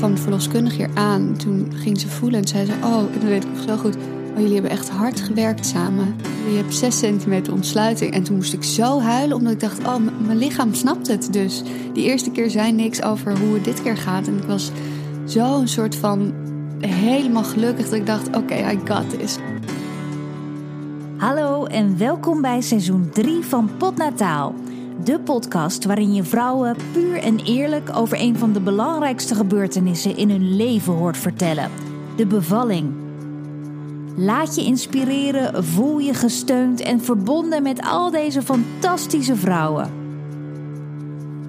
kwam de verloskundige hier aan. Toen ging ze voelen en zei ze... Oh, dat weet ik nog zo goed. Oh, jullie hebben echt hard gewerkt samen. Je hebt 6 centimeter ontsluiting. En toen moest ik zo huilen, omdat ik dacht... Oh, mijn lichaam snapt het dus. Die eerste keer zei niks over hoe het dit keer gaat. En ik was zo een soort van helemaal gelukkig dat ik dacht: oké, I got this. Hallo en welkom bij seizoen 3 van Potnataal. De podcast waarin je vrouwen puur en eerlijk over een van de belangrijkste gebeurtenissen in hun leven hoort vertellen: de bevalling. Laat je inspireren, voel je gesteund en verbonden met al deze fantastische vrouwen.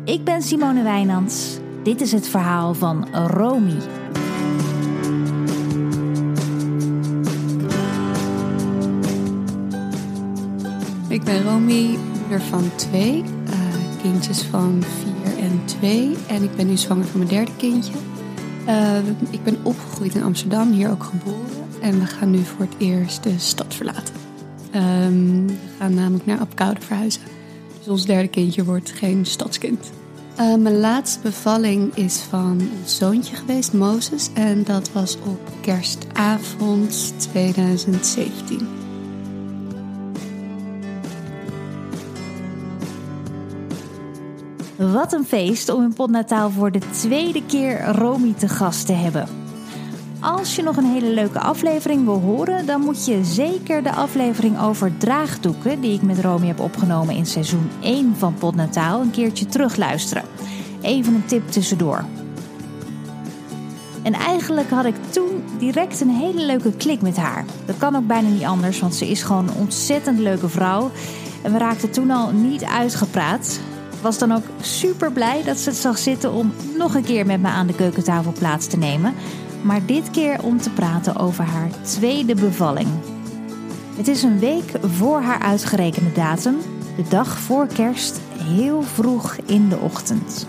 Ik ben Simone Wijnands. Dit is het verhaal van Romy. Ik ben Romy, moeder van twee, kindjes van vier en twee. En ik ben nu zwanger van mijn derde kindje. Uh, ik ben opgegroeid in Amsterdam, hier ook geboren. En we gaan nu voor het eerst de stad verlaten. Um, we gaan namelijk naar Apkoude verhuizen. Dus ons derde kindje wordt geen stadskind. Uh, mijn laatste bevalling is van ons zoontje geweest, Mozes. En dat was op kerstavond 2017. Wat een feest om in Potnataal voor de tweede keer Romy te gast te hebben. Als je nog een hele leuke aflevering wil horen, dan moet je zeker de aflevering over draagdoeken, die ik met Romy heb opgenomen in seizoen 1 van Potnataal, een keertje terugluisteren. Even een tip tussendoor. En eigenlijk had ik toen direct een hele leuke klik met haar. Dat kan ook bijna niet anders, want ze is gewoon een ontzettend leuke vrouw. En we raakten toen al niet uitgepraat was dan ook super blij dat ze het zag zitten om nog een keer met me aan de keukentafel plaats te nemen. Maar dit keer om te praten over haar tweede bevalling. Het is een week voor haar uitgerekende datum, de dag voor kerst, heel vroeg in de ochtend.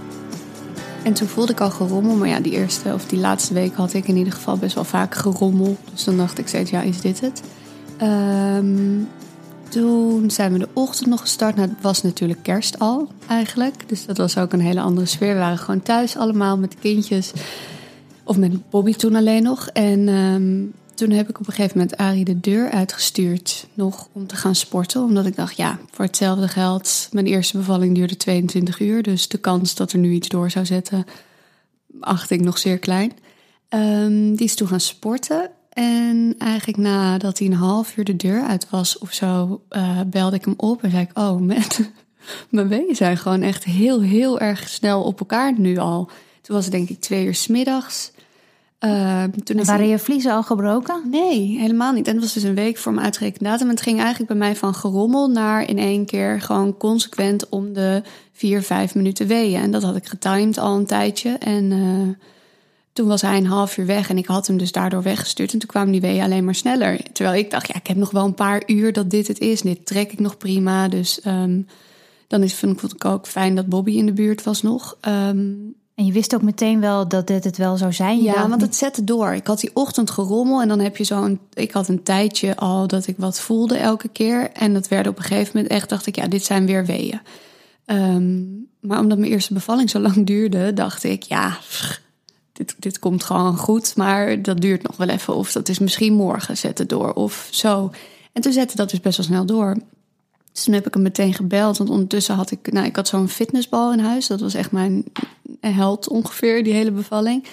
En toen voelde ik al gerommel, maar ja, die eerste of die laatste week had ik in ieder geval best wel vaak gerommel. Dus dan dacht ik steeds, ja, is dit het? Um, toen zijn we de ochtend nog gestart. Nou, het was natuurlijk kerst al eigenlijk. Dus dat was ook een hele andere sfeer. We waren gewoon thuis allemaal met de kindjes. Of met Bobby toen alleen nog. En um, toen heb ik op een gegeven moment Arie de deur uitgestuurd. Nog om te gaan sporten. Omdat ik dacht, ja, voor hetzelfde geld. Mijn eerste bevalling duurde 22 uur. Dus de kans dat er nu iets door zou zetten, acht ik nog zeer klein. Um, die is toen gaan sporten. En eigenlijk nadat hij een half uur de deur uit was of zo, uh, belde ik hem op en zei ik: Oh, met mijn weeën zijn gewoon echt heel, heel erg snel op elkaar nu al. Toen was het denk ik twee uur s middags. Uh, toen Waren je vliezen al gebroken? Nee, helemaal niet. En het was dus een week voor mijn uitgerekende datum. En het ging eigenlijk bij mij van gerommel naar in één keer gewoon consequent om de vier, vijf minuten weeën. En dat had ik getimed al een tijdje. En uh, toen was hij een half uur weg en ik had hem dus daardoor weggestuurd. En toen kwamen die weeën alleen maar sneller. Terwijl ik dacht, ja, ik heb nog wel een paar uur dat dit het is. Dit trek ik nog prima. Dus um, dan is, vind ik ook fijn dat Bobby in de buurt was nog. Um, en je wist ook meteen wel dat dit het wel zou zijn? Ja, want het zette door. Ik had die ochtend gerommel en dan heb je zo'n... Ik had een tijdje al dat ik wat voelde elke keer. En dat werd op een gegeven moment echt, dacht ik, ja, dit zijn weer weeën. Um, maar omdat mijn eerste bevalling zo lang duurde, dacht ik, ja, dit, dit komt gewoon goed, maar dat duurt nog wel even. Of dat is misschien morgen, zetten door of zo. En toen zette dat dus best wel snel door. Dus toen heb ik hem meteen gebeld, want ondertussen had ik, nou, ik had zo'n fitnessbal in huis. Dat was echt mijn held ongeveer, die hele bevalling.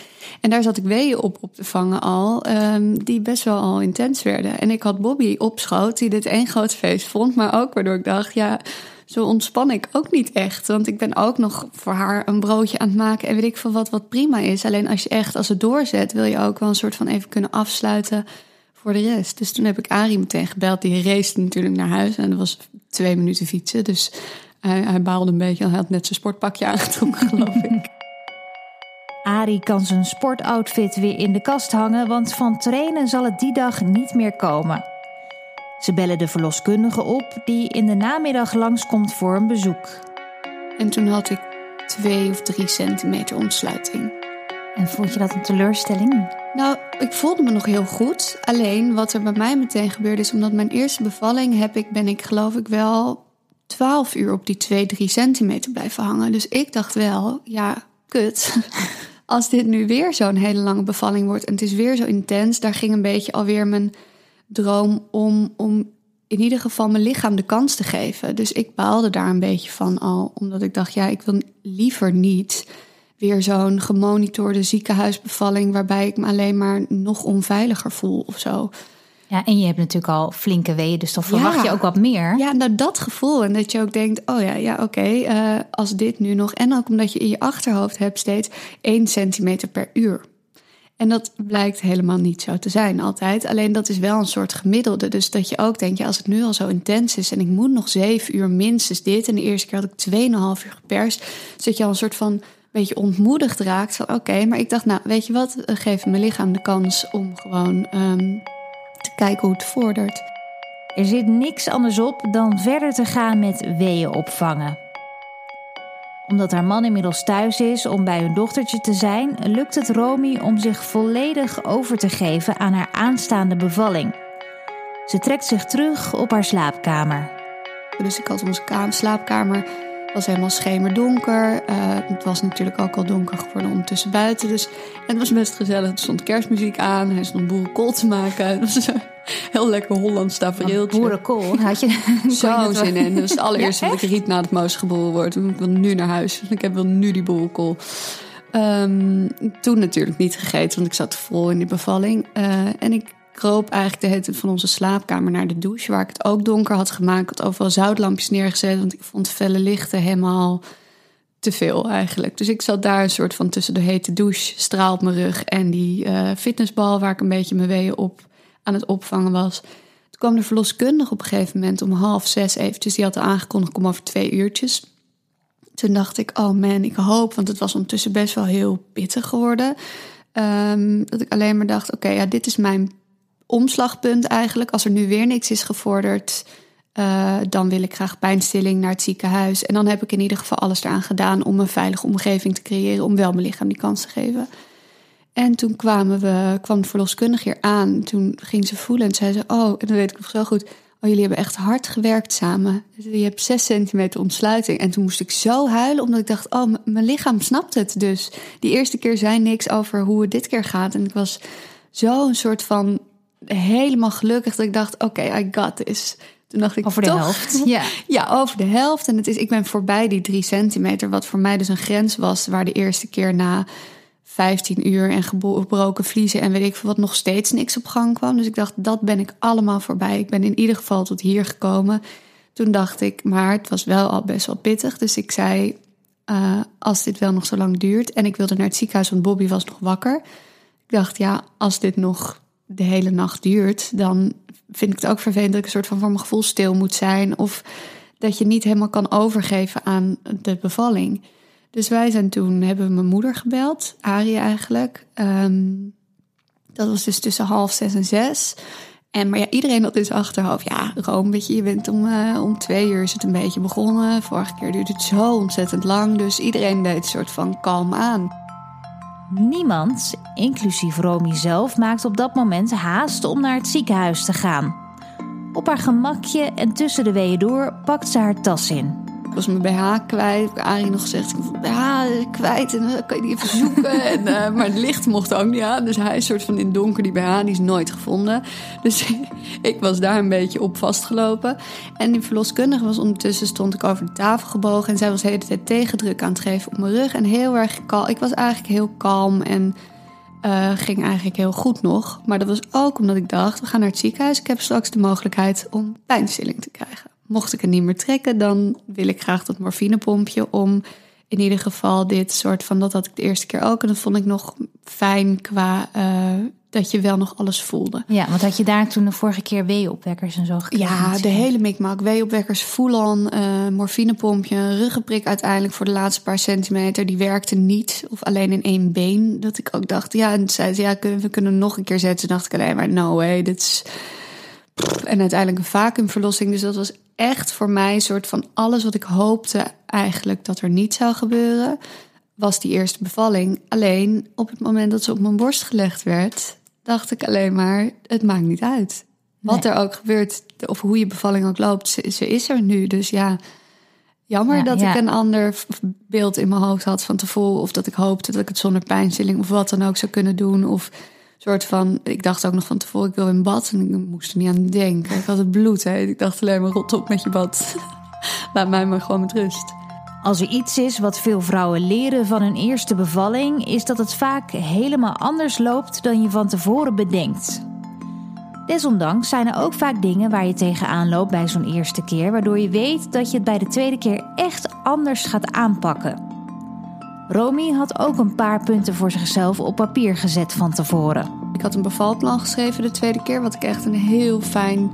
En daar zat ik weeën op op te vangen al, um, die best wel al intens werden. En ik had Bobby op schoot, die dit één groot feest vond, maar ook waardoor ik dacht, ja, zo ontspan ik ook niet echt. Want ik ben ook nog voor haar een broodje aan het maken en weet ik veel wat, wat prima is. Alleen als je echt, als het doorzet, wil je ook wel een soort van even kunnen afsluiten voor de rest. Dus toen heb ik Arie meteen gebeld. Die race natuurlijk naar huis en dat was twee minuten fietsen. Dus hij, hij baalde een beetje. Hij had net zijn sportpakje aangetrokken, geloof ik. Arie kan zijn sportoutfit weer in de kast hangen, want van trainen zal het die dag niet meer komen. Ze bellen de verloskundige op, die in de namiddag langskomt voor een bezoek. En toen had ik twee of drie centimeter ontsluiting. En vond je dat een teleurstelling? Nou, ik voelde me nog heel goed. Alleen wat er bij mij meteen gebeurde is, omdat mijn eerste bevalling heb ik, ben ik geloof ik wel 12 uur op die 2, 3 centimeter blijven hangen. Dus ik dacht wel, ja, kut. als dit nu weer zo'n hele lange bevalling wordt en het is weer zo intens, daar ging een beetje alweer mijn droom om, om in ieder geval mijn lichaam de kans te geven. Dus ik baalde daar een beetje van al, omdat ik dacht, ja, ik wil liever niet weer zo'n gemonitorde ziekenhuisbevalling waarbij ik me alleen maar nog onveiliger voel of zo. Ja, en je hebt natuurlijk al flinke weeën, dus dan verwacht je ook wat meer. Ja, nou dat gevoel. En dat je ook denkt, oh ja, ja oké, eh, als dit nu nog... En ook omdat je in je achterhoofd hebt steeds 1 centimeter per uur. En dat blijkt helemaal niet zo te zijn altijd. Alleen dat is wel een soort gemiddelde. Dus dat je ook denkt, ja, als het nu al zo intens is... en ik moet nog zeven uur minstens dit... en de eerste keer had ik 2,5 uur geperst... dus dat je al een soort van beetje ontmoedigd raakt. Van oké, maar ik dacht, nou, weet je wat? Geef mijn lichaam de kans om gewoon um, te kijken hoe het vordert. Er zit niks anders op dan verder te gaan met weeën opvangen. Omdat haar man inmiddels thuis is om bij hun dochtertje te zijn, lukt het Romy om zich volledig over te geven aan haar aanstaande bevalling. Ze trekt zich terug op haar slaapkamer. Dus ik had onze slaapkamer was helemaal schemerdonker. Uh, het was natuurlijk ook al donker geworden ondertussen buiten. Dus het was best gezellig. Er stond kerstmuziek aan. Hij stond boerenkool te maken. Het was een heel lekker Hollands tafereeltje. Boerenkool, had je Zo'n zin in. Dat was het allereerste wat ik riet na het moos geboren wordt. Ik wil nu naar huis. Ik heb wel nu die boerenkool. Um, toen natuurlijk niet gegeten, want ik zat vol in die bevalling. Uh, en ik kroop eigenlijk de hele tijd van onze slaapkamer naar de douche, waar ik het ook donker had gemaakt. Ik had overal zoutlampjes neergezet, want ik vond felle lichten helemaal te veel eigenlijk. Dus ik zat daar een soort van tussen de hete douche, straal op mijn rug en die uh, fitnessbal waar ik een beetje mijn weeën op aan het opvangen was. Toen kwam de verloskundige op een gegeven moment om half zes eventjes. Die had aangekondigd, kom over twee uurtjes. Toen dacht ik, oh man, ik hoop, want het was ondertussen best wel heel pittig geworden. Um, dat ik alleen maar dacht, oké, ja, dit is mijn omslagpunt eigenlijk. Als er nu weer niks is gevorderd, uh, dan wil ik graag pijnstilling naar het ziekenhuis. En dan heb ik in ieder geval alles eraan gedaan om een veilige omgeving te creëren, om wel mijn lichaam die kans te geven. En toen kwamen we, kwam de verloskundige hier aan. Toen ging ze voelen en zei ze: Oh, en dan weet ik nog zo goed. Oh, jullie hebben echt hard gewerkt samen. Je hebt zes centimeter ontsluiting. En toen moest ik zo huilen, omdat ik dacht: Oh, mijn lichaam snapt het dus. Die eerste keer zei niks over hoe het dit keer gaat. En ik was zo een soort van helemaal gelukkig dat ik dacht: oké, okay, I got this. Toen dacht ik over de helft. Ja. ja, over de helft. En het is, ik ben voorbij die drie centimeter, wat voor mij dus een grens was, waar de eerste keer na 15 uur en gebroken vliezen en weet ik veel wat nog steeds niks op gang kwam. Dus ik dacht, dat ben ik allemaal voorbij. Ik ben in ieder geval tot hier gekomen. Toen dacht ik, maar het was wel al best wel pittig. Dus ik zei, uh, als dit wel nog zo lang duurt. En ik wilde naar het ziekenhuis, want Bobby was nog wakker. Ik dacht, ja, als dit nog de hele nacht duurt, dan vind ik het ook vervelend dat ik een soort van voor mijn gevoel stil moet zijn. Of dat je niet helemaal kan overgeven aan de bevalling. Dus wij zijn toen, hebben mijn moeder gebeld, Arie eigenlijk. Um, dat was dus tussen half zes en zes. En maar ja, iedereen had dus achterhoofd. Ja, Rome, weet je, je bent om, uh, om twee uur is het een beetje begonnen. Vorige keer duurde het zo ontzettend lang. Dus iedereen deed een soort van kalm aan. Niemand, inclusief Romy zelf, maakt op dat moment haast om naar het ziekenhuis te gaan. Op haar gemakje en tussen de weeën door pakt ze haar tas in. Ik was mijn BH kwijt. Ik heb Arie nog gezegd, ik ben BH kwijt en dan kan je die even zoeken. en, uh, maar het licht mocht ook niet aan. Dus hij is soort van in het donker, die BH, die is nooit gevonden. Dus ik was daar een beetje op vastgelopen. En die verloskundige was ondertussen, stond ik over de tafel gebogen. En zij was de hele tijd tegendruk aan het geven op mijn rug. En heel erg kalm. Ik was eigenlijk heel kalm en... Uh, ging eigenlijk heel goed nog. Maar dat was ook omdat ik dacht: we gaan naar het ziekenhuis. Ik heb straks de mogelijkheid om pijnstilling te krijgen mocht ik het niet meer trekken, dan wil ik graag dat morfinepompje om in ieder geval dit soort van, dat had ik de eerste keer ook. En dat vond ik nog fijn qua uh, dat je wel nog alles voelde. Ja, want had je daar toen de vorige keer weeopwekkers en zo gekregen? Ja, de hele mikmak. Weeopwekkers, voel-on, uh, morfinepompje, een ruggenprik uiteindelijk voor de laatste paar centimeter. Die werkte niet, of alleen in één been. Dat ik ook dacht, ja, en zei ze, ja, we kunnen nog een keer zetten. Toen dacht ik alleen maar, no way, dit is... En uiteindelijk een vacuümverlossing. Dus dat was echt voor mij een soort van alles wat ik hoopte eigenlijk dat er niet zou gebeuren, was die eerste bevalling. Alleen op het moment dat ze op mijn borst gelegd werd, dacht ik alleen maar: het maakt niet uit. Wat er ook gebeurt, of hoe je bevalling ook loopt, ze, is er nu. Dus ja, jammer Ja, dat ja. ik een ander beeld in mijn hoofd had van tevoren. Of dat ik hoopte dat ik het zonder pijnstilling of wat dan ook zou kunnen doen. Of soort van, ik dacht ook nog van tevoren, ik wil in bad. En ik moest er niet aan denken. Ik had het bloed, hè. Ik dacht alleen maar, rot op met je bad. Laat mij maar gewoon met rust. Als er iets is wat veel vrouwen leren van hun eerste bevalling, is dat het vaak helemaal anders loopt dan je van tevoren bedenkt. Desondanks zijn er ook vaak dingen waar je tegenaan loopt bij zo'n eerste keer, waardoor je weet dat je het bij de tweede keer echt anders gaat aanpakken. Romy had ook een paar punten voor zichzelf op papier gezet van tevoren. Ik had een bevalplan geschreven de tweede keer, wat ik echt een heel fijn,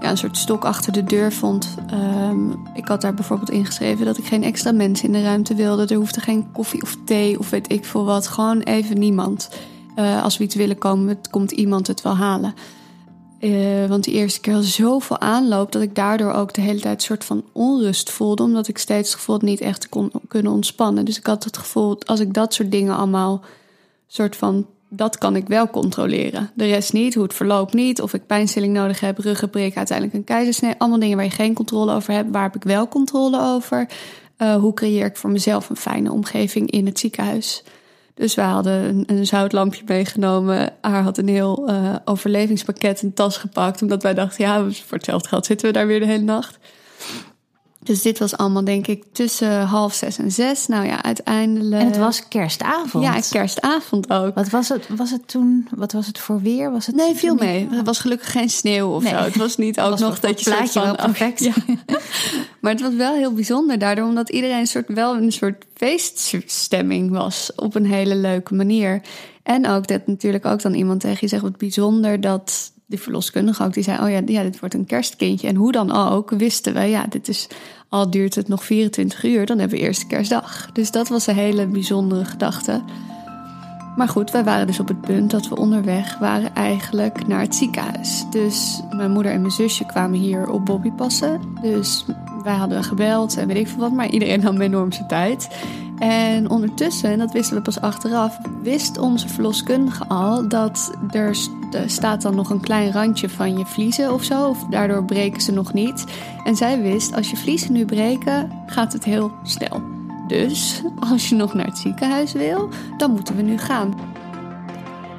ja, een soort stok achter de deur vond. Ehm, ik had daar bijvoorbeeld ingeschreven dat ik geen extra mensen in de ruimte wilde. Er hoefde geen koffie of thee of weet ik veel wat. Gewoon even niemand. Eh, als we iets willen komen, het komt iemand het wel halen. Eh, want die eerste keer had zoveel aanloop dat ik daardoor ook de hele tijd een soort van onrust voelde. Omdat ik steeds het gevoel niet echt kon kunnen ontspannen. Dus ik had het gevoel, als ik dat soort dingen allemaal soort van, dat kan ik wel controleren. De rest niet, hoe het verloopt niet, of ik pijnstilling nodig heb, ruggenprik, uiteindelijk een keizersnee. Allemaal dingen waar je geen controle over hebt. Waar heb ik wel controle over? Eh, hoe creëer ik voor mezelf een fijne omgeving in het ziekenhuis? Dus we hadden een, zoutlampje meegenomen. Haar had een heel eh, overlevingspakket, een tas gepakt. Omdat wij dachten, ja, voor hetzelfde geld zitten we daar weer de hele nacht. Dus dit was allemaal, denk ik, tussen half zes en zes. Nou ja, uiteindelijk... En het was kerstavond. Ja, kerstavond ook. Wat was het, was het toen? Wat was het voor weer? Was het Nee, viel mee. Er was gelukkig geen sneeuw of Nee. zo. Het was niet ook was nog dat je het plaatje van... wel perfect. oh, ja. Maar het was wel heel bijzonder daardoor, omdat iedereen een soort, wel een soort feeststemming was op een hele leuke manier. En ook dat natuurlijk ook dan iemand tegen je zegt, wat bijzonder dat die verloskundige ook, die zei, oh ja, ja, dit wordt een kerstkindje. En hoe dan ook, wisten we, ja, dit is, al duurt het nog 24 uur, dan hebben we eerste kerstdag. Dus dat was een hele bijzondere gedachte. Maar goed, wij waren dus op het punt dat we onderweg waren eigenlijk naar het ziekenhuis. Dus mijn moeder en mijn zusje kwamen hier op Bobby passen. Dus wij hadden gebeld en weet ik veel wat, maar iedereen nam enorm zijn tijd. En ondertussen, en dat wisten we pas achteraf, wist onze verloskundige al dat er er staat dan nog een klein randje van je vliezen of zo. Of daardoor breken ze nog niet. En zij wist, als je vliezen nu breken, gaat het heel snel. Dus als je nog naar het ziekenhuis wil, dan moeten we nu gaan.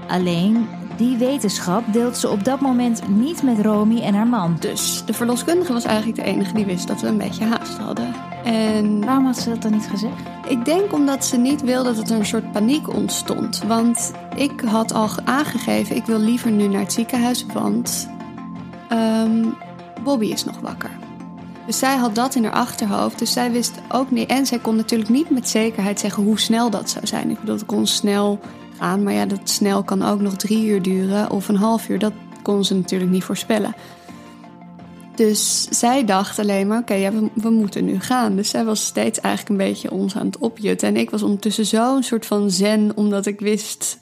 Alleen, die wetenschap deelt ze op dat moment niet met Romy en haar man. Dus de verloskundige was eigenlijk de enige die wist dat we een beetje haast hadden. En Waarom had ze dat dan niet gezegd? ik denk omdat ze niet wilde dat er een soort paniek ontstond. Want ik had al aangegeven, ik wil liever nu naar het ziekenhuis, want ehm, Bobby is nog wakker. Dus zij had dat in haar achterhoofd. Dus zij wist ook niet. En zij kon natuurlijk niet met zekerheid zeggen hoe snel dat zou zijn. Ik bedoel, het kon snel gaan. Maar ja, dat snel kan ook nog drie uur duren of een half uur. Dat kon ze natuurlijk niet voorspellen. Dus zij dacht alleen maar, oké, ja, we, moeten nu gaan. Dus zij was steeds eigenlijk een beetje ons aan het opjutten. En ik was ondertussen zo'n soort van zen, omdat ik wist...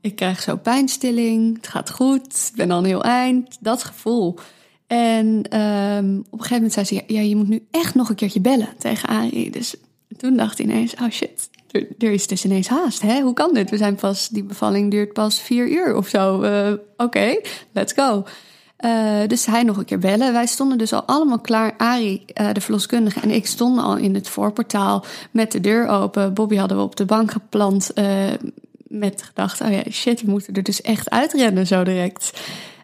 ik krijg zo pijnstilling, het gaat goed, ik ben al heel eind. Dat gevoel. En ehm, op een gegeven moment zei ze, ja, je moet nu echt nog een keertje bellen tegen Arie. Dus toen dacht hij ineens, oh shit, er, is dus ineens haast. Hè? Hoe kan dit? We zijn pas, die bevalling duurt pas vier uur of zo. Eh, Oké, let's go. Eh, dus hij nog een keer bellen. Wij stonden dus al allemaal klaar. Arie, eh, de verloskundige en ik stonden al in het voorportaal met de deur open. Bobby hadden we op de bank geplant eh, met de gedachte... oh ja, shit, we moeten er dus echt uitrennen zo direct.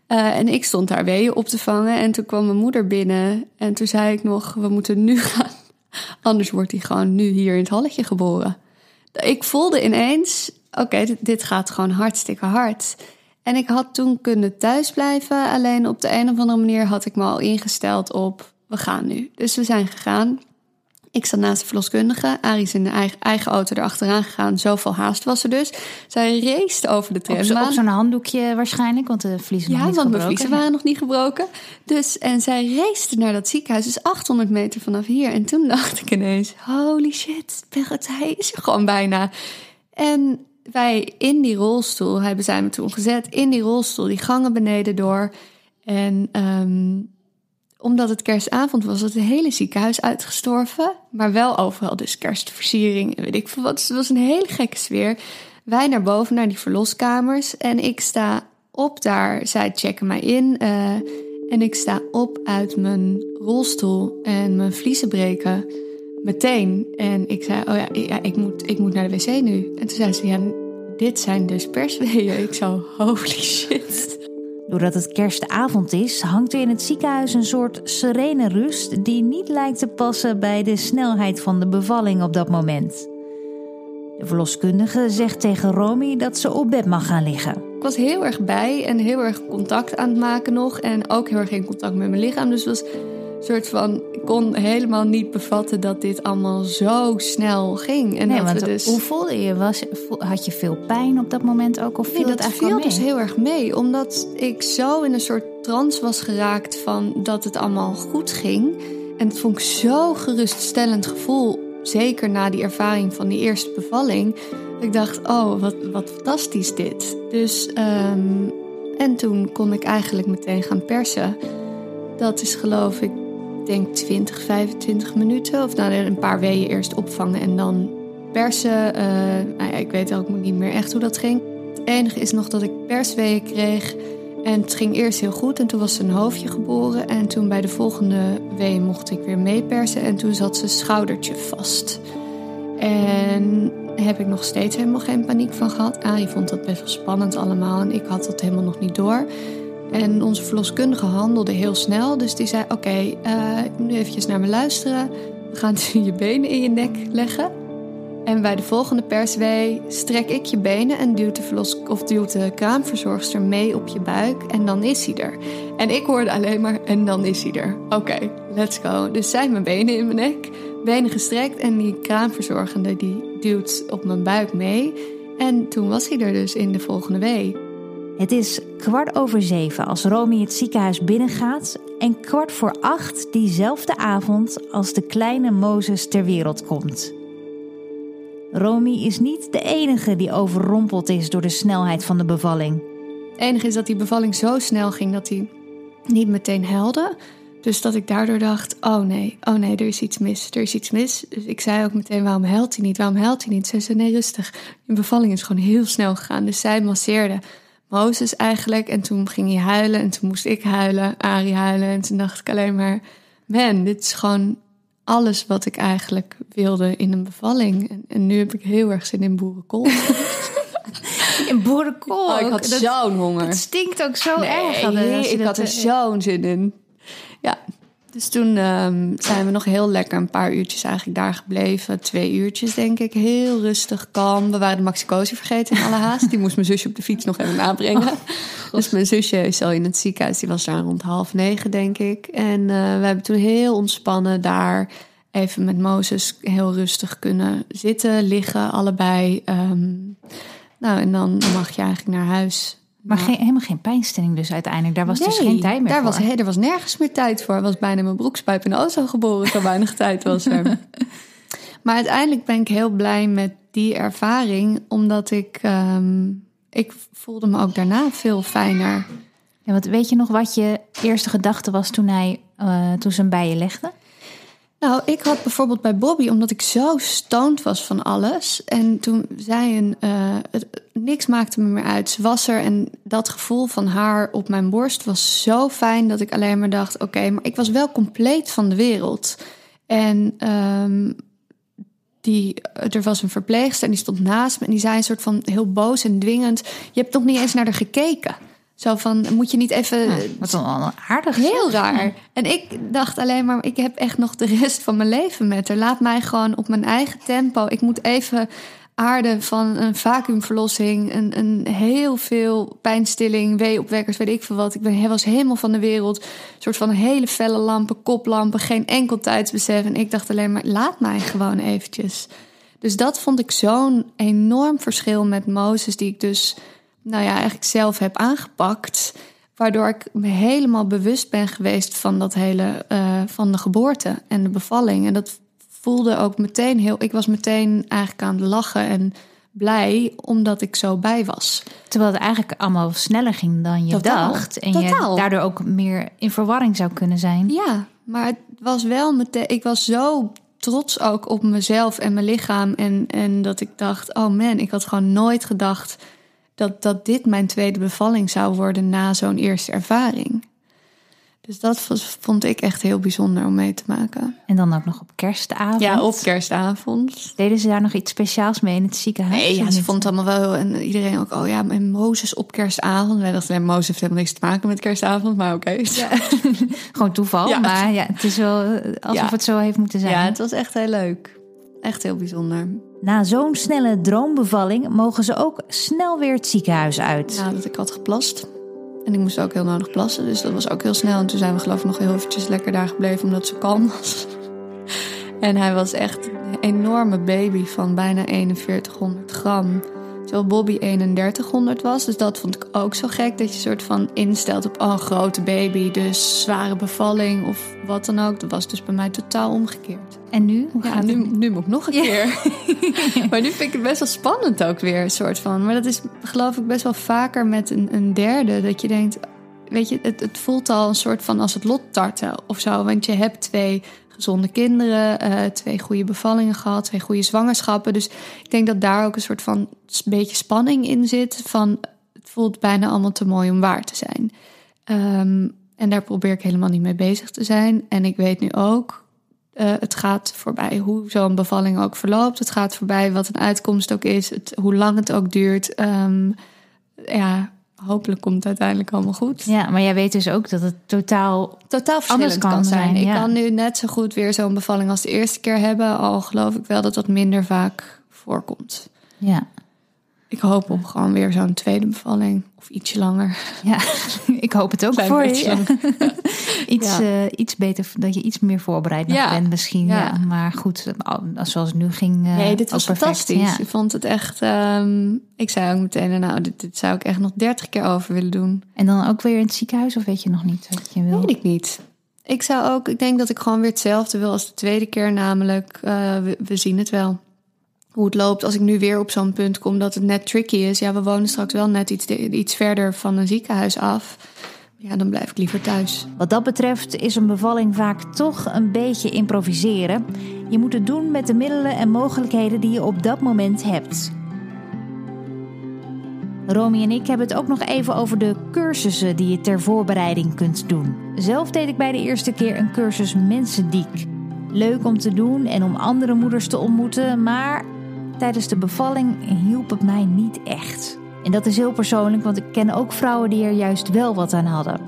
En ik stond daar weeën op te vangen. En toen kwam mijn moeder binnen. En toen zei ik nog, we moeten nu gaan. Anders wordt hij gewoon nu hier in het halletje geboren. Ik voelde ineens, oké, dit, dit gaat gewoon hartstikke hard. En ik had toen kunnen thuisblijven. Alleen op de een of andere manier had ik me al ingesteld op, we gaan nu. Dus we zijn gegaan. Ik zat naast de verloskundige. Arie is in de eigen, eigen auto erachteraan gegaan. Zoveel haast was er dus. Zij race over de trambaan. op zo'n handdoekje waarschijnlijk, want de vliezen nog Ja, niet want mijn gebroken. vliezen waren nog niet gebroken. Dus, en zij race naar dat ziekenhuis, dus 800 meter vanaf hier. En toen dacht ik ineens, holy shit, Berrit, hij is er gewoon bijna. En wij in die rolstoel, hebben zij me toen gezet, in die rolstoel, die gangen beneden door. En ehm, omdat het kerstavond was, was het hele ziekenhuis uitgestorven. Maar wel overal dus kerstversiering en weet ik veel wat. Dus het was een hele gekke sfeer. Wij naar boven, naar die verloskamers. En ik sta op daar. Zij checken mij in. eh, en ik sta op uit mijn rolstoel. En mijn vliezen breken. meteen. En ik zei, oh ja, ik, moet, ik moet naar de wc nu. En toen zei ze, ja, dit zijn dus persweeën. Ik zo, holy shit. Doordat het kerstavond is, hangt er in het ziekenhuis een soort serene rust die niet lijkt te passen bij de snelheid van de bevalling op dat moment. De verloskundige zegt tegen Romy dat ze op bed mag gaan liggen. Ik was heel erg bij en heel erg contact aan het maken nog. En ook heel erg in contact met mijn lichaam. Dus was soort van. Ik kon helemaal niet bevatten dat dit allemaal zo snel ging. En nee, want dus... hoe voelde je? Was, had je veel pijn op dat moment ook? Of viel nee, dat eigenlijk viel dus heel erg mee. Omdat ik zo in een soort trance was geraakt van dat het allemaal goed ging. En het vond ik zo geruststellend gevoel zeker na die ervaring van die eerste bevalling, ik dacht, oh, wat, wat fantastisch dit. Dus, um, en toen kon ik eigenlijk meteen gaan persen. Dat is geloof ik, denk 20, 25 minuten. Of nou, een paar weeën eerst opvangen en dan persen. Uh, nou ik weet ook niet meer echt hoe dat ging. Het enige is nog dat ik persweeën kreeg en het ging eerst heel goed en toen was een hoofdje geboren. En toen bij de volgende wee mocht ik weer meepersen en toen zat ze schoudertje vast. En heb ik nog steeds helemaal geen paniek van gehad. Arie vond dat best wel spannend allemaal en ik had dat helemaal nog niet door. En onze verloskundige handelde heel snel, dus die zei: Oké, okay, eh, nu eventjes naar me luisteren. We gaan je benen in je nek leggen. En bij de volgende perswee strek ik je benen en duwt de, verlos of duwt de kraamverzorgster mee op je buik. En dan is hij er. En ik hoorde alleen maar, en dan is hij er. Oké, let's go. Dus zij mijn benen in mijn nek, benen gestrekt. En die kraamverzorgende die duwt op mijn buik mee. En toen was hij er dus in de volgende wee. Het is kwart over zeven als Romy het ziekenhuis binnengaat. En kwart voor acht diezelfde avond als de kleine Mozes ter wereld komt. Romy is niet de enige die overrompeld is door de snelheid van de bevalling. Het enige is dat die bevalling zo snel ging dat hij niet meteen helde. Dus dat ik daardoor dacht: oh nee, oh nee, er is iets mis, er is iets mis. Dus ik zei ook meteen: waarom huilt hij niet? Waarom huilt hij niet? Ze zei: nee, rustig. De bevalling is gewoon heel snel gegaan. Dus zij masseerde Mozes eigenlijk. En toen ging hij huilen en toen moest ik huilen, Ari huilen. En toen dacht ik alleen maar: man, dit is gewoon alles wat ik eigenlijk wilde in een bevalling. En, en nu heb ik heel erg zin in boerenkool. in boerenkool? Oh, ik had zo'n honger. Het stinkt ook zo erg. Nee, ik had er zo'n zin in. Ja, dus toen um, zijn we nog heel lekker een paar uurtjes eigenlijk daar gebleven. Twee uurtjes denk ik. Heel rustig, kalm. We waren de Maxicosi vergeten in alle haast. Die moest mijn zusje op de fiets nog even nabrengen. Oh, dus mijn zusje is al in het ziekenhuis. Die was daar rond half negen denk ik. En uh, we hebben toen heel ontspannen daar even met Mozes heel rustig kunnen zitten, liggen, allebei. Um, nou, en dan mag je eigenlijk naar huis. Maar geen, helemaal geen pijnstilling dus uiteindelijk. Daar was dus geen tijd meer daar voor. Was, er was nergens meer tijd voor. Er was bijna mijn broekspijp in de auto geboren. Zo weinig tijd was er. Maar uiteindelijk ben ik heel blij met die ervaring. Omdat ik, um, ik voelde me ook daarna veel fijner. Ja, want weet je nog wat je eerste gedachte was toen, hij, uh, toen ze hem bij je legde? Nou, ik had bijvoorbeeld bij Bobby, omdat ik zo stoned was van alles. En toen zei een. Het, niks maakte me meer uit. Ze was er en dat gevoel van haar op mijn borst was zo fijn dat ik alleen maar dacht: oké, maar ik was wel compleet van de wereld. En um, die, er was een verpleegster en die stond naast me en die zei een soort van heel boos en dwingend: Je hebt nog niet eens naar haar gekeken. Zo van, moet je niet even... Ja, wat een aardig. Heel raar. En ik dacht alleen maar, ik heb echt nog de rest van mijn leven met haar. Laat mij gewoon op mijn eigen tempo. Ik moet even aarde van een vacuümverlossing, een, een heel veel pijnstilling, weeopwekkers, weet ik veel wat. Ik ben, was helemaal van de wereld. Een soort van hele felle lampen, koplampen, geen enkel tijdsbesef. En ik dacht alleen maar, laat mij gewoon eventjes. Dus dat vond ik zo'n enorm verschil met Mozes, die ik dus nou ja, eigenlijk zelf heb aangepakt. Waardoor ik me helemaal bewust ben geweest van dat hele uh, van de geboorte en de bevalling. En dat voelde ook meteen heel. Ik was meteen eigenlijk aan het lachen en blij omdat ik zo bij was. Terwijl het eigenlijk allemaal sneller ging dan je dacht. En je daardoor ook meer in verwarring zou kunnen zijn. Ja, maar het was wel meteen. Ik was zo trots ook op mezelf en mijn lichaam. En, en dat ik dacht: oh man, ik had gewoon nooit gedacht dat, dat dit mijn tweede bevalling zou worden na zo'n eerste ervaring. Dus dat vond ik echt heel bijzonder om mee te maken. En dan ook nog op kerstavond. Ja, op kerstavond. Deden ze daar nog iets speciaals mee in het ziekenhuis? Nee, ja, ze vond het allemaal wel heel... En iedereen ook, oh ja, en Mozes op kerstavond. Wij dachten, nee, Mozes heeft helemaal niks te maken met kerstavond. Maar oké. Ja. Gewoon toeval, Ja. maar ja, het is wel eh, alsof Ja. het zo heeft moeten zijn. ja, het was echt heel leuk. Echt heel bijzonder. Na zo'n snelle droombevalling mogen ze ook snel weer het ziekenhuis uit. Nadat ik had geplast. En ik moest ook heel nodig plassen. Dus dat was ook heel snel. En toen zijn we geloof ik nog heel eventjes lekker daar gebleven. Omdat ze kalm was. En hij was echt een enorme baby van bijna 4100 gram. Terwijl Bobby 3100 was. Dus dat vond ik ook zo gek. Dat je soort van instelt op oh, een grote baby. Dus zware bevalling of wat dan ook. Dat was dus bij mij totaal omgekeerd. En nu? Hoe Ja, gaat nu, het? nu moet ik nog een keer. maar nu vind ik het best wel spannend ook weer, een soort van. Maar dat is geloof ik best wel vaker met een, een derde. Dat je denkt, weet je, het, het voelt al een soort van als het lot tarten of zo. Want je hebt twee gezonde kinderen, eh, twee goede bevallingen gehad, twee goede zwangerschappen. Dus ik denk dat daar ook een soort van s- beetje spanning in zit. Van het voelt bijna allemaal te mooi om waar te zijn. Ehm, en daar probeer ik helemaal niet mee bezig te zijn. En ik weet nu ook, eh, het gaat voorbij hoe zo'n bevalling ook verloopt. Het gaat voorbij wat een uitkomst ook is, hoe lang het ook duurt. Ehm, ja, hopelijk komt het uiteindelijk allemaal goed. Ja, maar jij weet dus ook dat het totaal... Totaal verschillend kan kan, zijn. zijn, Ik kan nu net zo goed weer zo'n bevalling als de eerste keer hebben. Al geloof ik wel dat dat minder vaak voorkomt. Ja, Ik hoop op gewoon weer zo'n tweede bevalling. Of ietsje langer. ja. ik hoop het ook Klein voor beetje je. iets, Ja. eh, iets beter, dat je iets meer voorbereid Ja. bent misschien. Ja. Maar goed, al- zoals het nu ging eh, Nee, dit was fantastisch. Ik vond het echt... ehm, ik zei ook meteen, nou, dit, dit zou ik echt nog dertig keer over willen doen. En dan ook weer in het ziekenhuis of weet je nog niet wat je wil? Weet ik niet. Ik zou ook, ik denk dat ik gewoon weer hetzelfde wil als de tweede keer, namelijk eh, we, we zien het wel. Hoe het loopt als ik nu weer op zo'n punt kom dat het net tricky is. Ja, we wonen straks wel net iets, iets verder van een ziekenhuis af. Ja, dan blijf ik liever thuis. Wat dat betreft is een bevalling vaak toch een beetje improviseren. Je moet het doen met de middelen en mogelijkheden die je op dat moment hebt. Romy en ik hebben het ook nog even over de cursussen die je ter voorbereiding kunt doen. Zelf deed ik bij de eerste keer een cursus Mensendiek. Leuk om te doen en om andere moeders te ontmoeten, maar tijdens de bevalling hielp het mij niet echt. En dat is heel persoonlijk, want ik ken ook vrouwen die er juist wel wat aan hadden.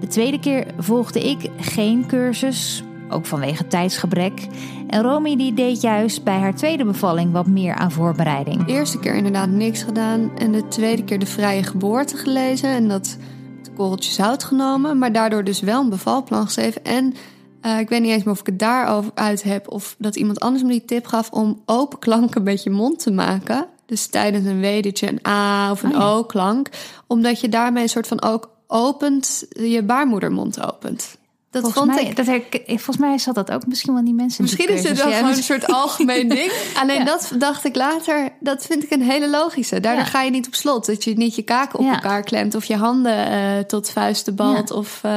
De tweede keer volgde ik geen cursus, ook vanwege tijdsgebrek. En Romy die deed juist bij haar tweede bevalling wat meer aan voorbereiding. De eerste keer inderdaad niks gedaan. En de tweede keer de vrije geboorte gelezen. En dat het korreltje zout genomen. Maar daardoor dus wel een bevalplan geschreven. En eh, ik weet niet eens meer of ik het daarover uit heb. Of dat iemand anders me die tip gaf om open klanken met je mond te maken. Dus tijdens een wedertje een A of een Oh ja. O-klank. Omdat je daarmee een soort van ook opent, je baarmoedermond opent. Dat Volgens vond mij, ik dat herk- volgens mij zat dat ook misschien wel die mensen. die Misschien is het wel Ja, gewoon een misschien- soort algemeen ding. Alleen Ja. dat dacht ik later, dat vind ik een hele logische. Daardoor Ja. ga je niet op slot. Dat je niet je kaken op Ja. elkaar klemt of je handen eh, tot vuisten balt. Of, eh,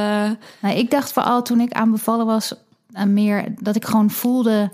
Nou, ik dacht vooral toen ik aan bevallen was, aan meer dat ik gewoon voelde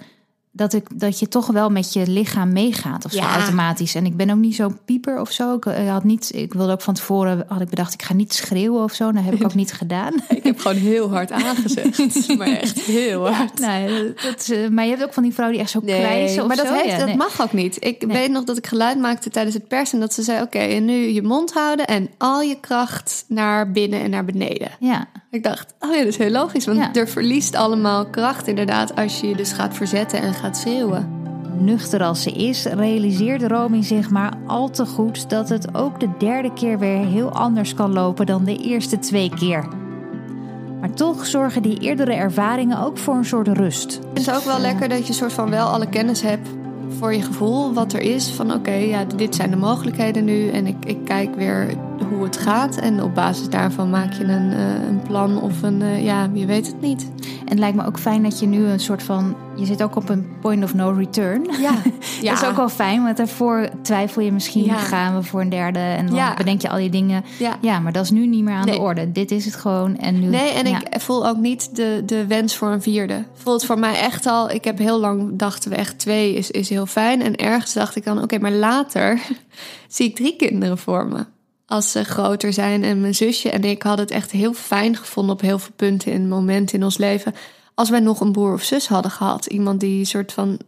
dat, ik, dat je toch wel met je lichaam meegaat of zo Ja. automatisch. En ik ben ook niet zo'n pieper of zo. Ik, eh, had niet, ik wilde ook van tevoren, had ik bedacht, ik ga niet schreeuwen of zo. Dat heb ik ook niet gedaan. ik heb gewoon heel hard aangezegd. maar echt heel hard. Nee, dat, eh, maar je hebt ook van die vrouw die echt zo krijzen of maar dat, zo. heeft, Ja, dat nee. mag ook niet. Ik Nee. weet nog dat ik geluid maakte tijdens het persen. En dat ze zei, oké, en nu je mond houden en al je kracht naar binnen en naar beneden. Ja, Ik dacht, oh ja, dat is heel logisch. Want Ja. er verliest allemaal kracht inderdaad als je je dus gaat verzetten en gaat schreeuwen. nuchter als ze is, realiseert Romy zich maar al te goed dat het ook de derde keer weer heel anders kan lopen dan de eerste twee keer. Maar toch zorgen die eerdere ervaringen ook voor een soort rust. Het is ook wel lekker dat je soort van wel alle kennis hebt voor je gevoel wat er is. Van oké, ja, dit zijn de mogelijkheden nu en ik, ik kijk weer hoe het gaat. En op basis daarvan maak je een, eh, een plan of een, eh, ja, je weet het niet. En het lijkt me ook fijn dat je nu een soort van. Je zit ook op een point of no return. Ja, Dat is ook wel fijn, want daarvoor twijfel je misschien, Ja. gaan we voor een derde en dan Ja. bedenk je al die dingen. Ja. Ja, maar dat is nu niet meer aan Nee. de orde. Dit is het gewoon en nu. Nee, en ja. ik voel ook niet de, de wens voor een vierde. Voelt voor mij echt al. Ik heb heel lang dachten we echt twee is, is heel fijn. En ergens dacht ik dan, oké, maar later zie ik drie kinderen voor me. Als ze groter zijn. En mijn zusje en ik hadden het echt heel fijn gevonden op heel veel punten in momenten in ons leven. Als wij nog een broer of zus hadden gehad. Iemand die een soort van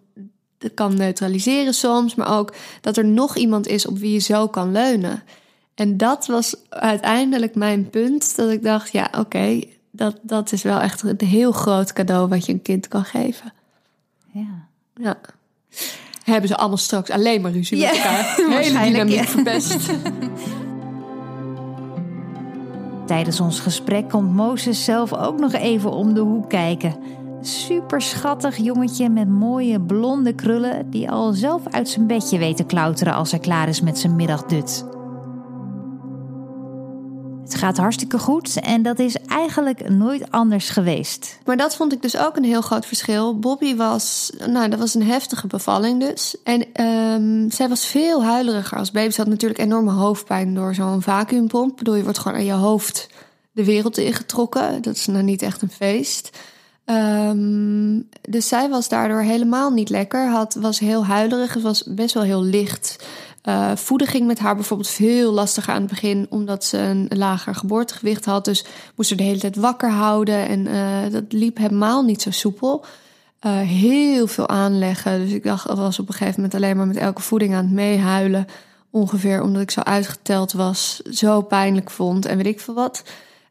kan neutraliseren soms, maar ook dat er nog iemand is op wie je zo kan leunen. En dat was uiteindelijk mijn punt. Dat ik dacht, ja, oké, dat, dat is wel echt een heel groot cadeau wat je een kind kan geven. Ja. Ja. Hebben ze allemaal straks alleen maar ruzie met elkaar. Hele dynamiek ja. verpest. Tijdens ons gesprek komt Mozes zelf ook nog even om de hoek kijken. Super schattig jongetje met mooie blonde krullen die al zelf uit zijn bedje weet te klauteren als hij klaar is met zijn middagdut. Het gaat hartstikke goed en dat is eigenlijk nooit anders geweest. Maar dat vond ik dus ook een heel groot verschil. Bobby was, nou, dat was een heftige bevalling dus. En ehm, zij was veel huileriger als baby. Ze had natuurlijk enorme hoofdpijn door zo'n vacuümpomp. Ik bedoel, je wordt gewoon aan je hoofd de wereld ingetrokken. Dat is nou niet echt een feest. Ehm, dus zij was daardoor helemaal niet lekker. Had, was heel huilerig. Het was best wel heel licht. Eh, voeden ging met haar bijvoorbeeld veel lastiger aan het begin, omdat ze een lager geboortegewicht had. Dus moest ze de hele tijd wakker houden en eh, dat liep helemaal niet zo soepel. Eh, heel veel aanleggen. Dus ik dacht, was op een gegeven moment alleen maar met elke voeding aan het meehuilen. Ongeveer omdat ik zo uitgeteld was, zo pijnlijk vond en weet ik veel wat.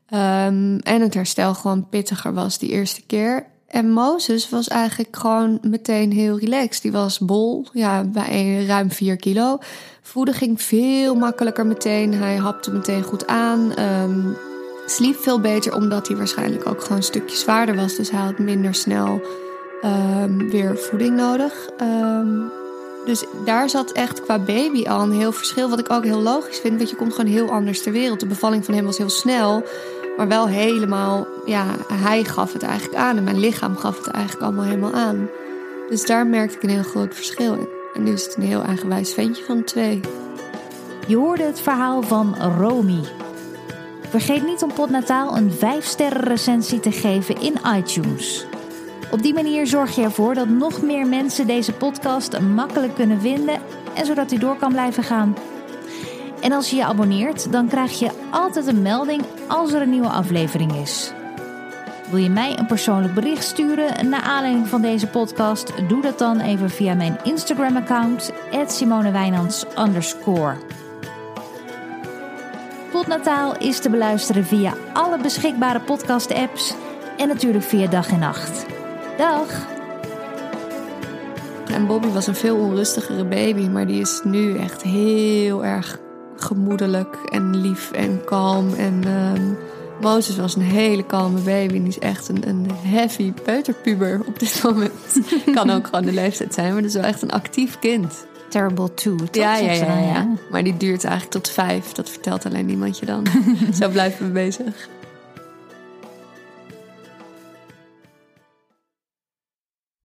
Ehm, en het herstel gewoon pittiger was die eerste keer. En Mozes was eigenlijk gewoon meteen heel relaxed. Die was bol, ja, bij ruim 4 kilo. Voeden ging veel makkelijker meteen. Hij hapte meteen goed aan. Ehm, sliep veel beter, omdat hij waarschijnlijk ook gewoon een stukje zwaarder was. Dus hij had minder snel ehm, weer voeding nodig. Ehm, dus daar zat echt qua baby al een heel verschil. Wat ik ook heel logisch vind, want je komt gewoon heel anders ter wereld. De bevalling van hem was heel snel. Maar wel helemaal, ja, hij gaf het eigenlijk aan. En mijn lichaam gaf het eigenlijk allemaal helemaal aan. Dus daar merkte ik een heel groot verschil in. En nu is het een heel eigenwijs ventje van twee. Je hoorde het verhaal van Romy. Vergeet niet om Potnataal een 5-sterren recensie te geven in iTunes. Op die manier zorg je ervoor dat nog meer mensen deze podcast makkelijk kunnen vinden en zodat hij door kan blijven gaan. En als je je abonneert, dan krijg je altijd een melding als er een nieuwe aflevering is. Wil je mij een persoonlijk bericht sturen naar aanleiding van deze podcast? Doe dat dan even via mijn Instagram-account, simonewijnands Potnataal is te beluisteren via alle beschikbare podcast-apps en natuurlijk via dag en nacht. Dag! En Bobby was een veel onrustigere baby, maar die is nu echt heel erg gemoedelijk en lief en kalm. En ehm, Mozes was een hele kalme baby. En die is echt een, een heavy peuterpuber op dit moment. kan ook gewoon de leeftijd zijn, maar dat is wel echt een actief kind. Terrible 2, toch? Ja, ja, ja, ja. Maar die duurt eigenlijk tot vijf. Dat vertelt alleen niemand je dan. Zo blijven we bezig.